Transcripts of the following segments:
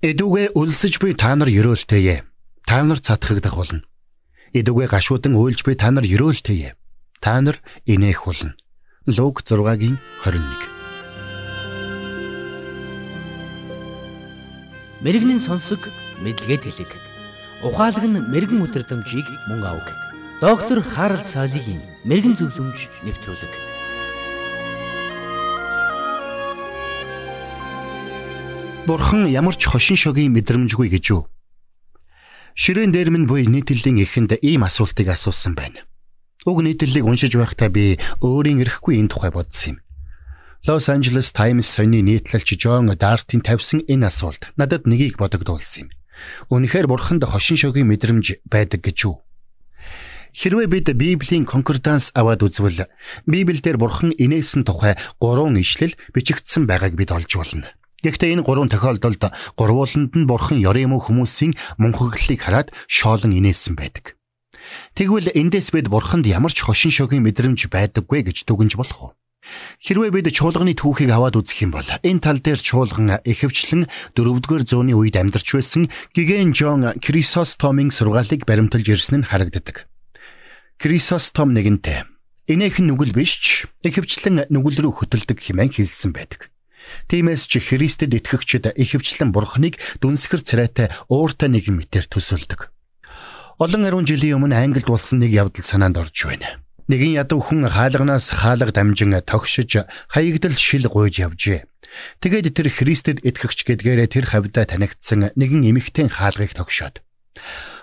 Эдүгэ үлсэж буй та нар ерөөлтэйе. Та нар цатхагдах болно. Эдүгэ гашуудан уйлж буй та нар ерөөлтэйе. Та нар инээх болно. Луг 6-гийн 21. Мэргэний сонсог мэдлэгэд хэлэг. Ухаалаг нь мэрэгэн өдрөмжийг мөн авг. Доктор Харалт цаалогийн мэрэгэн зөвлөмж нэвтрүүлэг. Бурхан ямар ч хошин шогийн мэдрэмжгүй гэж юу? Ширээн дээр минь буй нийтлэлийн эхэнд ийм асуултыг асуусан байна. Уг нийтлэлийг уншиж байхдаа би өөрийн эрэхгүй энэ тухай бодсон юм. Лос Анжелес Таймс сони нийтлэлч Джон Дартин тавьсан энэ асуулт надад нэгийг бодогдуулсан юм. Үнэхээр бурханд хошин шогийн мэдрэмж байдаг гэж юу? Хэрвээ бид Библийн конкорданс аваад үзвэл Библиэлд бурхан инээсэн тухай гурван ишлэл бичигдсэн байгааг бид олж болно. Гэхдээ энэ гурван тохиолдолд гурвууланд нь бурхан ёрим хүмүүсийн мунхаглалыг хараад шоолон инээсэн байдаг. Тэгвэл эндээс бид бурханд ямар ч хошин шогийн мэдрэмж байдаггүй гэж дүгнж болох уу? Хэрвээ бид чуулганы түүхийг аваад үзэх юм бол энэ тал дээр чуулган ихэвчлэн 4-р зууны үед амьдарч байсан Гиген Жон Крисостомын сургаалыг баримталж ирсэн нь харагддаг. Крисостом нэгэнтээ энэхэн нүгэл биш ч ихэвчлэн нүгэл рүү хөтөлдөг хэмээн хэлсэн байдаг. Тиймээс ч Христэд итгэгчид ихэвчлэн Бурхныг дүнсгэр царайтай ууртай нэгэн мэтэр төсөөлдөг. Олон ариун жилийн өмнө Англид болсон нэг явдал санаанд орж байна. Нэгэн ядуу хүн хаалганаас хаалга дамжин тогшиж хаягдал шил гуйж явжээ. Тэгээд тэр Христэд итгэгч гэдгээрээ тэр хавьдаа танигдсан нэгэн эмэгтэй хаалгыг тогшоод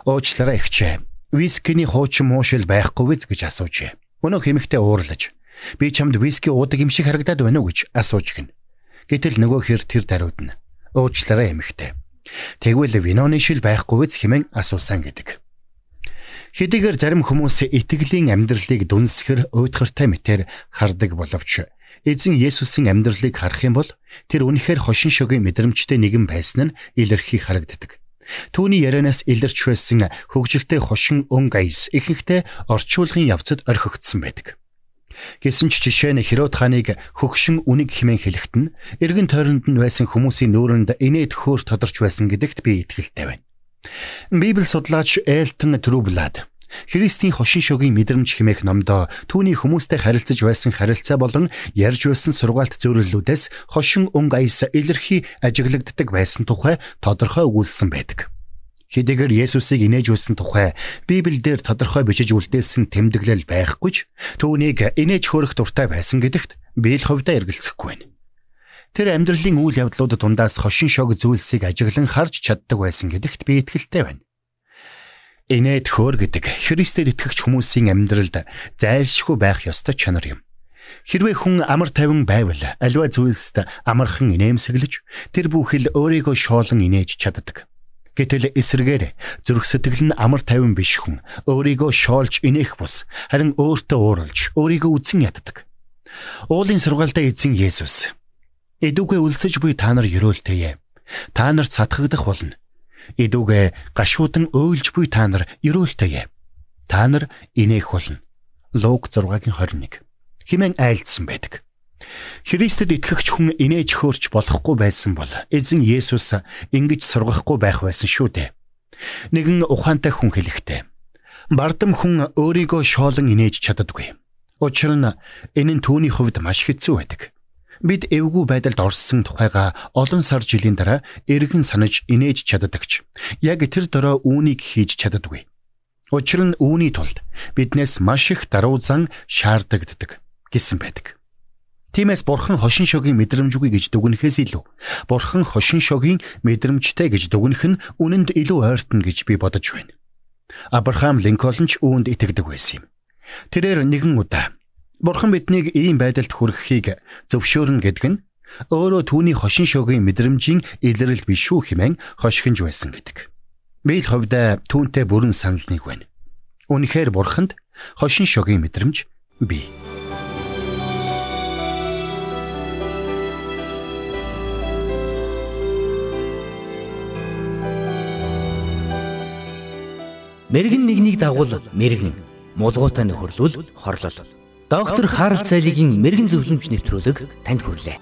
уучлаарай ихчээ. Вискиний хуучин муушил байхгүй биз гэж асуужээ. Өнөөх эмэгтэй уурлаж би чамд виски уудаг юм шиг харагдаад байна уу гэж асууж гин. Гэтэл нөгөө хэр тэр даруйдна. Уучлаарай эмэгтэй. Тэгвэл виноны шил байхгүй биз хэмээн асуусан гэдэг. Хэдийгээр зарим хүмүүс итгэлийн амьдралыг дүнсгэр уйдгартай мэтэр хардаг боловч эзэн Есүсийн амьдралыг харах юм бол тэр үнэхээр хошин шогийн мэдрэмжтэй нэгэн байсан нь илэрхий харагддаг. Түүний ярианаас илэрч байсан хөгжилтэй хошин өн гайс ихэнхдээ орчуулгын явцад орхигдсон байдаг. Гэсэн ч жишээ нь Херод хааныг хөгшин үнийг хэмээн хэлэхэд нь эргэн тойронд нь байсан хүмүүсийн нүүрэнд инээд хөөр тодорч байсан гэдэгт би итгэлтэй байна. Библи судлаач Элтон Трублад Христийн хошин шогийн мэдрэмж хэмээх номдоо түүний хүмүүстэй харилцаж байсан харилцаа болон ярьж байсан сургаалт зөвлөлүүдээс хошин өнг аяс илэрхий ажиглагддаг байсан тухай тодорхой өгүүлсэн байдаг. Хэдийгээр Есүсийг инээж үлсэн тухай Библиэлд тодорхой бичиж үлдээсэн тэмдэглэл байхгүй ч түүнийг инээж хөөрөх дуртай байсан гэдэгт би л хувьдаа эргэлзэхгүй байна. Тэр амьдралын үйл явдлууд дундаас хошин шог зүйлсийг ажиглан харж чаддаг байсан гэдэгт би итгэлтэй байна. Инээд хөөр гэдэг Христэд итгэгч хүмүүсийн амьдралд зайлшгүй байх ёстой чанар юм. Хэрвээ хүн амар тайван байвал аливаа зүйлсд амархан инээмсэглэж тэр бүхэл өөрийгөө шоолон инээж чаддаг. Гэтэл эсрэгээр зүрх сэтгэл нь амар тайван биш хүн өөрийгөө шоолж инех бус харин өөртөө ууралж өөрийгөө үзэн яддаг. Уулын сургаалдаа эзэн Есүс Эдүгэ үлсэж буй та нар ерөөлтэйе. Та нар цатгагдах болно. Эдүгэ гашуудан өөлж буй та нар ерөөлтэйе. Та нар инээх болно. Луг 6-гийн 21 химэн айлдсан байдаг. Христэд итгэгч хүн инээж хөөрч болохгүй байсан бол эзэн Есүс ингэж сургахгүй байх байсан шүү дээ. Нэгэн ухаантай хүн хэлэхдээ бардам хүн өөрийгөө шоолон инээж чаддаггүй. Учир нь энэ нь түүний хувьд маш хэцүү байдаг. Бид эвгүй байдалд орсон тухайга олон сар жилийн дараа эргэн санаж инээж чаддагч. Яг тэр дөрөө үүнийг хийж чаддаггүй. Учир нь үүний тулд биднээс маш их даруй зан шаардагддаг гэсэн байдаг. Тиймээс бурхан хошин шогийн мэдрэмжгүй гэж дүгнэхээс илүү бурхан хошин шогийн мэдрэмжтэй гэж дүгнэх нь үнэнд илүү ойртон гэж би бодож байна. Абрахам Линкольн ч үүнд итгэдэг байсан юм. Тэрээр нэгэн удаа бурхан биднийг ийм байдалд хүрэхийг зөвшөөрнө гэдэг нь өөрөө түүний хошин шогийн мэдрэмжийн илрэл биш үү хэмээн хошигнж байсан гэдэг. Би л хувьдаа түүнтэй бүрэн санал нэг байна. Үнэхээр бурханд хошин шогийн мэдрэмж бий. Мэргэн нэгнийг дагуул мэргэн, мулгуутай нөхөрлөл хорлол. Доктор Харалт цайлигийн мэрэгэн зөвлөмж нэвтрүүлэг танд хүрэлээ.